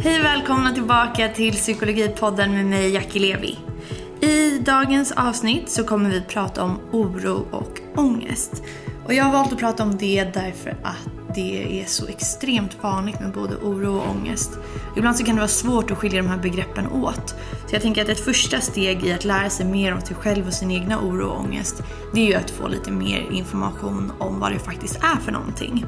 Hej och välkomna tillbaka till Psykologipodden med mig Jackie Levi. I dagens avsnitt så kommer vi prata om oro och ångest. Och jag har valt att prata om det därför att det är så extremt vanligt med både oro och ångest. Ibland så kan det vara svårt att skilja de här begreppen åt. Så jag tänker att ett första steg i att lära sig mer om sig själv och sin egna oro och ångest, det är ju att få lite mer information om vad det faktiskt är för någonting.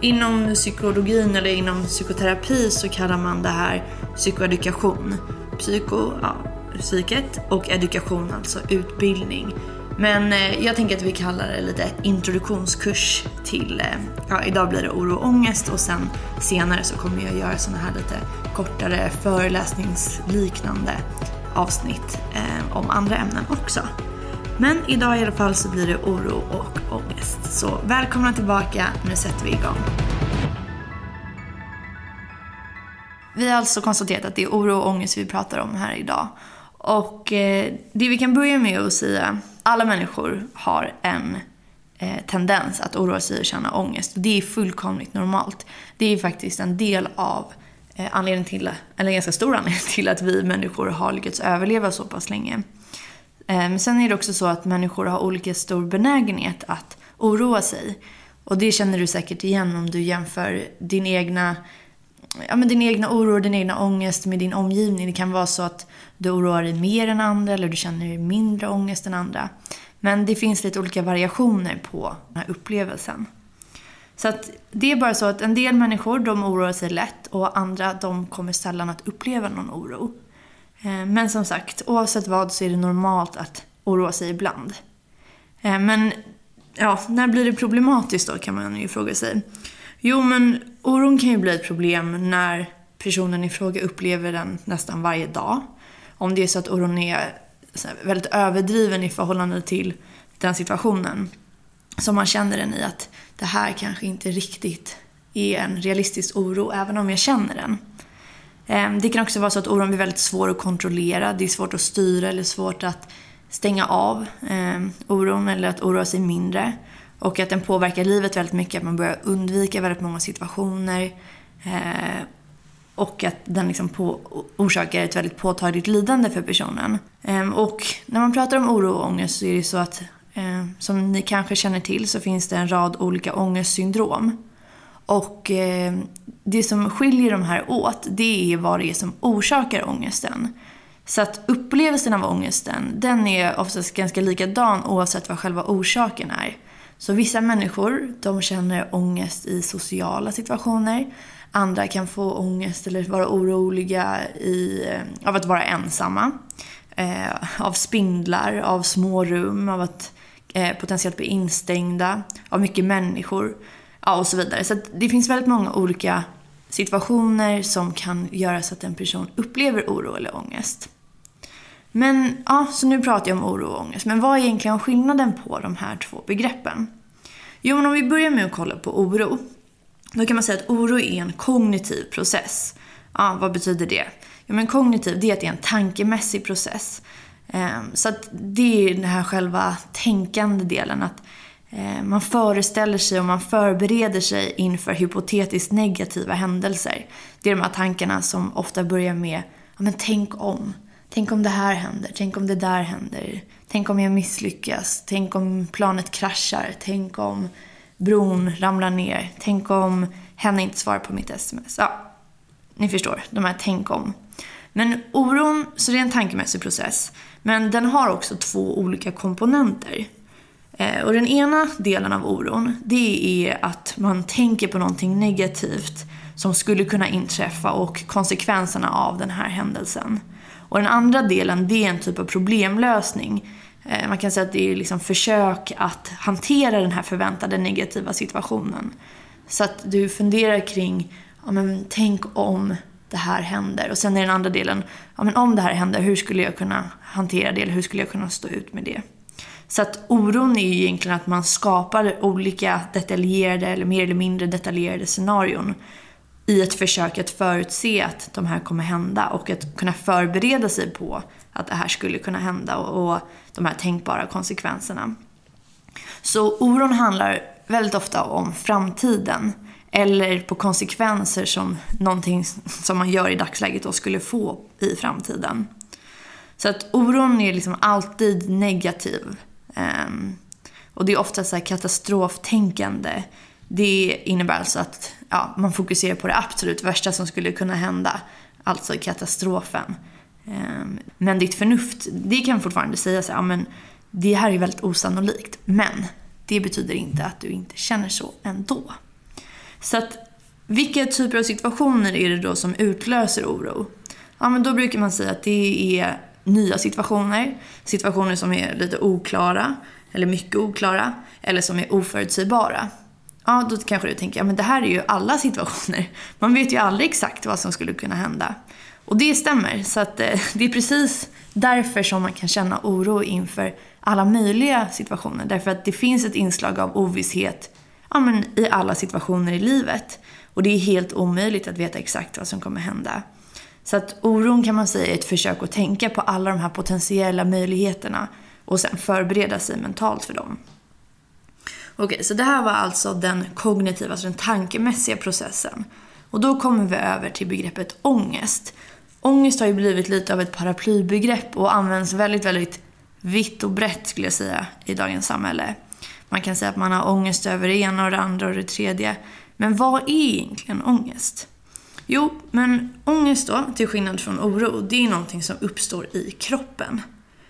Inom psykologin eller inom psykoterapi så kallar man det här psykoedukation. Psyko, ja, psyket och edukation, alltså utbildning. Men eh, jag tänker att vi kallar det lite introduktionskurs till, eh, ja idag blir det oro och ångest och sen senare så kommer jag göra sådana här lite kortare föreläsningsliknande avsnitt eh, om andra ämnen också. Men idag i alla fall så blir det oro och ångest. Så välkomna tillbaka, nu sätter vi igång. Vi har alltså konstaterat att det är oro och ångest vi pratar om här idag. Och eh, det vi kan börja med att säga, alla människor har en eh, tendens att oroa sig och känna ångest. Det är fullkomligt normalt. Det är faktiskt en del av eh, anledningen till, eller en ganska stor anledning till att vi människor har lyckats överleva så pass länge. Men sen är det också så att människor har olika stor benägenhet att oroa sig. Och det känner du säkert igen om du jämför din egna, ja, men din egna oro och din egna ångest med din omgivning. Det kan vara så att du oroar dig mer än andra eller du känner mindre ångest än andra. Men det finns lite olika variationer på den här upplevelsen. Så att det är bara så att en del människor de oroar sig lätt och andra de kommer sällan att uppleva någon oro. Eh, men som sagt, oavsett vad så är det normalt att oroa sig ibland. Eh, men ja, när blir det problematiskt då kan man ju fråga sig. Jo, men oron kan ju bli ett problem när personen i fråga upplever den nästan varje dag. Om det är så att oron är väldigt överdriven i förhållande till den situationen. som man känner den i att det här kanske inte riktigt är en realistisk oro, även om jag känner den. Ehm, det kan också vara så att oron blir väldigt svår att kontrollera. Det är svårt att styra eller svårt att stänga av ehm, oron eller att oroa sig mindre. Och att den påverkar livet väldigt mycket, att man börjar undvika väldigt många situationer. Eh, och att den liksom på, orsakar ett väldigt påtagligt lidande för personen. Ehm, och när man pratar om oro och ångest så är det så att, som ni kanske känner till, så finns det en rad olika ångestsyndrom. Och eh, det som skiljer de här åt, det är vad det är som orsakar ångesten. Så att upplevelsen av ångesten, den är oftast ganska likadan oavsett vad själva orsaken är. Så vissa människor, de känner ångest i sociala situationer. Andra kan få ångest eller vara oroliga i, eh, av att vara ensamma. Eh, av spindlar, av små rum, av att eh, potentiellt bli instängda, av mycket människor ja, och så vidare. Så det finns väldigt många olika situationer som kan göra så att en person upplever oro eller ångest. Men ja, så nu pratar jag om oro och ångest. Men vad är egentligen skillnaden på de här två begreppen? Jo, men om vi börjar med att kolla på oro. Då kan man säga att oro är en kognitiv process. Ja, vad betyder det? Jo, men kognitiv, det är att det är en tankemässig process. Ehm, så att det är den här själva tänkande delen. Att Eh, man föreställer sig och man förbereder sig inför hypotetiskt negativa händelser. Det är de här tankarna som ofta börjar med, ja men tänk om. Tänk om det här händer, tänk om det där händer. Tänk om jag misslyckas, tänk om planet kraschar, tänk om bron ramlar ner, tänk om henne inte svarar på mitt sms. Ja, ni förstår, de här tänk om. Men oron, så det är en tankemässig process. Men den har också två olika komponenter. Eh, och den ena delen av oron, det är att man tänker på någonting negativt som skulle kunna inträffa och konsekvenserna av den här händelsen. Och den andra delen, det är en typ av problemlösning. Eh, man kan säga att det är liksom försök att hantera den här förväntade negativa situationen. Så att du funderar kring, ja men tänk om det här händer. Och sen är den andra delen, ja men om det här händer, hur skulle jag kunna hantera det? Eller hur skulle jag kunna stå ut med det? Så att oron är ju egentligen att man skapar olika detaljerade eller mer eller mindre detaljerade scenarion i ett försök att förutse att de här kommer hända och att kunna förbereda sig på att det här skulle kunna hända och, och de här tänkbara konsekvenserna. Så oron handlar väldigt ofta om framtiden eller på konsekvenser som någonting som man gör i dagsläget då skulle få i framtiden. Så att oron är liksom alltid negativ. Um, och det är ofta så katastroftänkande. Det innebär alltså att ja, man fokuserar på det absolut värsta som skulle kunna hända. Alltså katastrofen. Um, men ditt förnuft, det kan fortfarande säga så här, ja, men det här är väldigt osannolikt. Men det betyder inte att du inte känner så ändå. Så att vilka typer av situationer är det då som utlöser oro? Ja, men då brukar man säga att det är nya situationer, situationer som är lite oklara, eller mycket oklara, eller som är oförutsägbara. Ja, då kanske du tänker, ja men det här är ju alla situationer. Man vet ju aldrig exakt vad som skulle kunna hända. Och det stämmer, så att eh, det är precis därför som man kan känna oro inför alla möjliga situationer. Därför att det finns ett inslag av ovisshet ja, men i alla situationer i livet. Och det är helt omöjligt att veta exakt vad som kommer hända. Så att oron kan man säga är ett försök att tänka på alla de här potentiella möjligheterna och sen förbereda sig mentalt för dem. Okej, så det här var alltså den kognitiva, alltså den tankemässiga processen. Och då kommer vi över till begreppet ångest. Ångest har ju blivit lite av ett paraplybegrepp och används väldigt, väldigt vitt och brett skulle jag säga i dagens samhälle. Man kan säga att man har ångest över det ena och det andra och det tredje. Men vad är egentligen ångest? Jo, men ångest då, till skillnad från oro, det är någonting som uppstår i kroppen.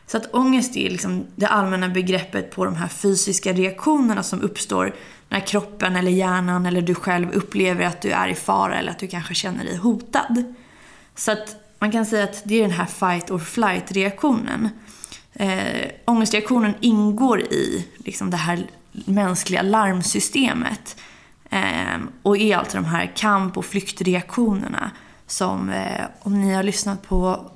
Så att ångest är liksom det allmänna begreppet på de här fysiska reaktionerna som uppstår när kroppen eller hjärnan eller du själv upplever att du är i fara eller att du kanske känner dig hotad. Så att man kan säga att det är den här fight or flight reaktionen. Eh, ångestreaktionen ingår i liksom det här mänskliga larmsystemet. Eh, och är alltså de här kamp och flyktreaktionerna som, eh, om ni har lyssnat på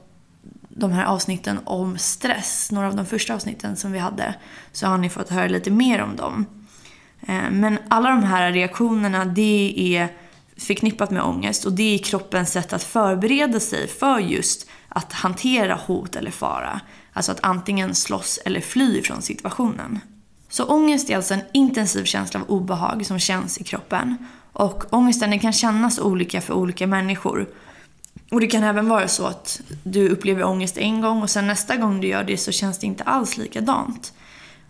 de här avsnitten om stress, några av de första avsnitten som vi hade, så har ni fått höra lite mer om dem. Eh, men alla de här reaktionerna, det är förknippat med ångest och det är kroppens sätt att förbereda sig för just att hantera hot eller fara. Alltså att antingen slåss eller fly från situationen. Så ångest är alltså en intensiv känsla av obehag som känns i kroppen. Och ångesten den kan kännas olika för olika människor. Och det kan även vara så att du upplever ångest en gång och sen nästa gång du gör det så känns det inte alls likadant.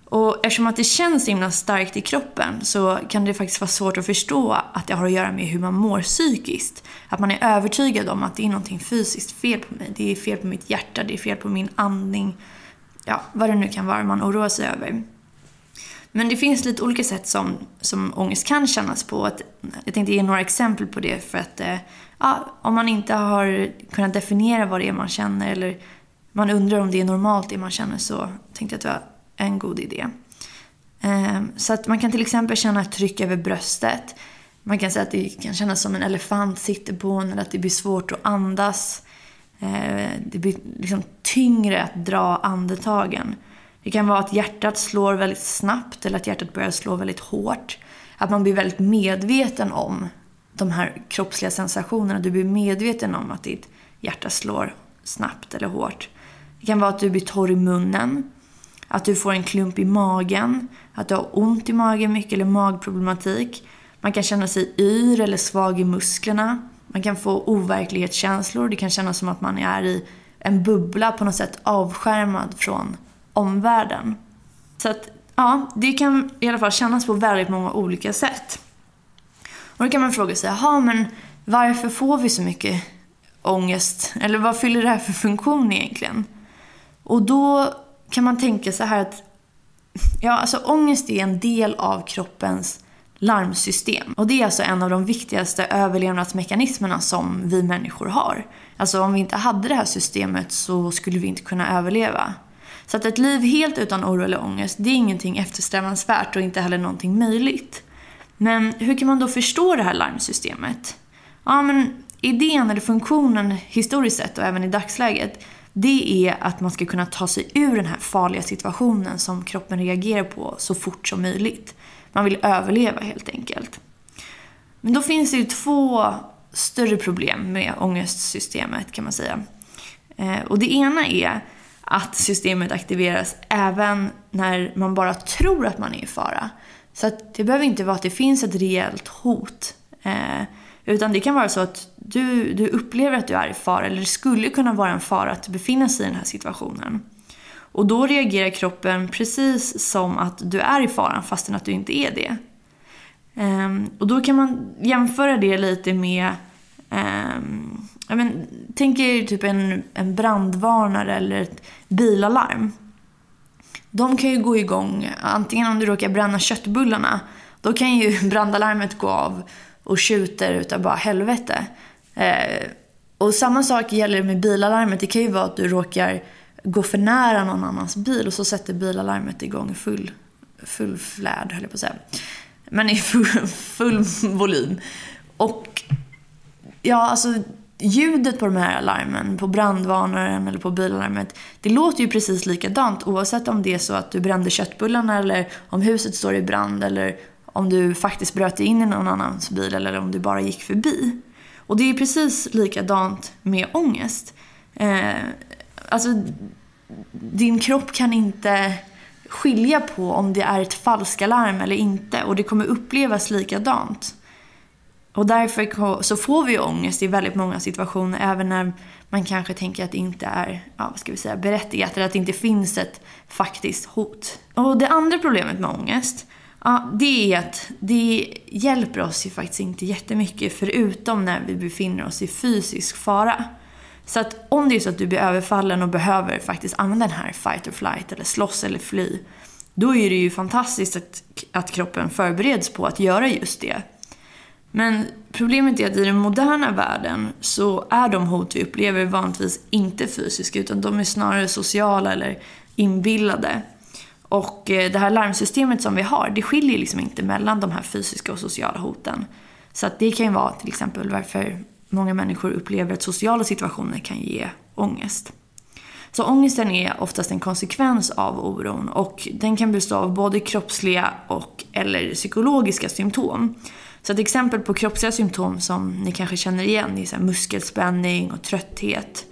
Och eftersom att det känns så himla starkt i kroppen så kan det faktiskt vara svårt att förstå att det har att göra med hur man mår psykiskt. Att man är övertygad om att det är någonting fysiskt fel på mig. Det är fel på mitt hjärta, det är fel på min andning. Ja, vad det nu kan vara man oroar sig över. Men det finns lite olika sätt som, som ångest kan kännas på. Att, jag tänkte ge några exempel på det för att eh, ja, om man inte har kunnat definiera vad det är man känner eller man undrar om det är normalt det man känner så tänkte jag att det var en god idé. Ehm, så att man kan till exempel känna ett tryck över bröstet. Man kan säga att det kan kännas som en elefant sitter på en eller att det blir svårt att andas. Ehm, det blir liksom tyngre att dra andetagen. Det kan vara att hjärtat slår väldigt snabbt eller att hjärtat börjar slå väldigt hårt. Att man blir väldigt medveten om de här kroppsliga sensationerna. Du blir medveten om att ditt hjärta slår snabbt eller hårt. Det kan vara att du blir torr i munnen. Att du får en klump i magen. Att du har ont i magen mycket eller magproblematik. Man kan känna sig yr eller svag i musklerna. Man kan få overklighetskänslor. Det kan kännas som att man är i en bubbla på något sätt avskärmad från omvärlden. Så att, ja, det kan i alla fall kännas på väldigt många olika sätt. Och då kan man fråga sig, jaha men varför får vi så mycket ångest? Eller vad fyller det här för funktion egentligen? Och då kan man tänka så här att ja, alltså ångest är en del av kroppens larmsystem. Och det är alltså en av de viktigaste överlevnadsmekanismerna som vi människor har. Alltså om vi inte hade det här systemet så skulle vi inte kunna överleva. Så att ett liv helt utan oro eller ångest, det är ingenting eftersträvansvärt och inte heller någonting möjligt. Men hur kan man då förstå det här larmsystemet? Ja, men idén eller funktionen historiskt sett och även i dagsläget, det är att man ska kunna ta sig ur den här farliga situationen som kroppen reagerar på så fort som möjligt. Man vill överleva helt enkelt. Men då finns det ju två större problem med ångestsystemet kan man säga. Eh, och det ena är att systemet aktiveras även när man bara tror att man är i fara. Så att det behöver inte vara att det finns ett reellt hot Eh, utan det kan vara så att du, du upplever att du är i fara eller det skulle kunna vara en fara att befinna sig i den här situationen. Och då reagerar kroppen precis som att du är i faran fastän att du inte är det. Eh, och då kan man jämföra det lite med eh, ja, men, tänk er typ en, en brandvarnare eller ett bilalarm. De kan ju gå igång antingen om du råkar bränna köttbullarna. Då kan ju brandalarmet gå av och tjuter utav bara helvete. Eh, och samma sak gäller med bilalarmet. Det kan ju vara att du råkar gå för nära någon annans bil och så sätter bilalarmet igång full, full flärd, höll jag på att säga. Men i full, full volym. Och ja, alltså ljudet på de här alarmen, på brandvarnaren eller på bilalarmet, det låter ju precis likadant oavsett om det är så att du brände köttbullarna eller om huset står i brand eller om du faktiskt bröt in i någon annans bil eller om du bara gick förbi. Och det är precis likadant med ångest. Eh, alltså, din kropp kan inte skilja på om det är ett falskalarm eller inte och det kommer upplevas likadant. Och därför så får vi ångest i väldigt många situationer även när man kanske tänker att det inte är ja, vad ska vi säga, berättigat eller att det inte finns ett faktiskt hot. Och det andra problemet med ångest Ja, det är att det hjälper oss ju faktiskt inte jättemycket förutom när vi befinner oss i fysisk fara. Så att om det är så att du blir överfallen och behöver faktiskt använda den här fight or flight eller slåss eller fly. Då är det ju fantastiskt att, att kroppen förbereds på att göra just det. Men problemet är att i den moderna världen så är de hot vi upplever vanligtvis inte fysiska utan de är snarare sociala eller inbillade. Och eh, det här larmsystemet som vi har, det skiljer liksom inte mellan de här fysiska och sociala hoten. Så att det kan ju vara till exempel varför många människor upplever att sociala situationer kan ge ångest. Så ångesten är oftast en konsekvens av oron och den kan bestå av både kroppsliga och eller psykologiska symptom. Så ett exempel på kroppsliga symptom som ni kanske känner igen är så muskelspänning och trötthet.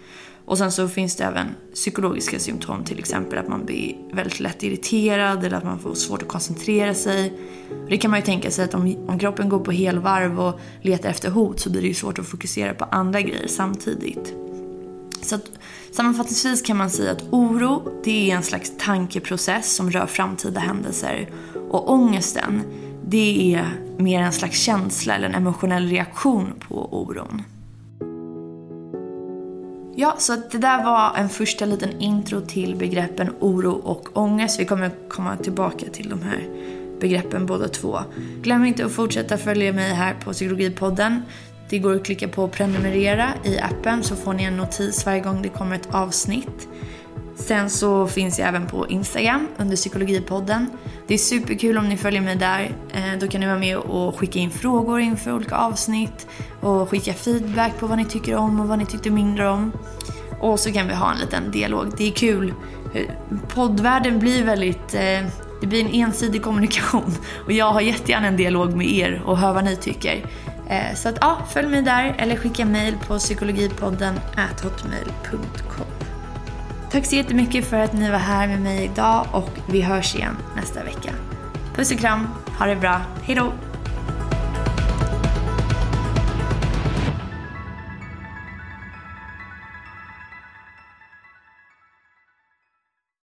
Och sen så finns det även psykologiska symptom, till exempel att man blir väldigt lätt irriterad eller att man får svårt att koncentrera sig. Det kan man ju tänka sig att om, om kroppen går på helvarv och letar efter hot så blir det ju svårt att fokusera på andra grejer samtidigt. Så att, sammanfattningsvis kan man säga att oro, det är en slags tankeprocess som rör framtida händelser. Och ångesten, det är mer en slags känsla eller en emotionell reaktion på oron. Ja, så det där var en första liten intro till begreppen oro och ångest. Vi kommer komma tillbaka till de här begreppen båda två. Glöm inte att fortsätta följa mig här på Psykologipodden. Det går att klicka på prenumerera i appen så får ni en notis varje gång det kommer ett avsnitt. Sen så finns jag även på Instagram under Psykologipodden. Det är superkul om ni följer mig där. Eh, då kan ni vara med och skicka in frågor inför olika avsnitt och skicka feedback på vad ni tycker om och vad ni tyckte mindre om. Och så kan vi ha en liten dialog. Det är kul. Eh, poddvärlden blir väldigt... Eh, det blir en ensidig kommunikation och jag har jättegärna en dialog med er och hör vad ni tycker. Så att ja, följ mig där eller skicka mail på psykologipodden hotmail.com. Tack så jättemycket för att ni var här med mig idag och vi hörs igen nästa vecka. Puss och kram, ha det bra, hejdå!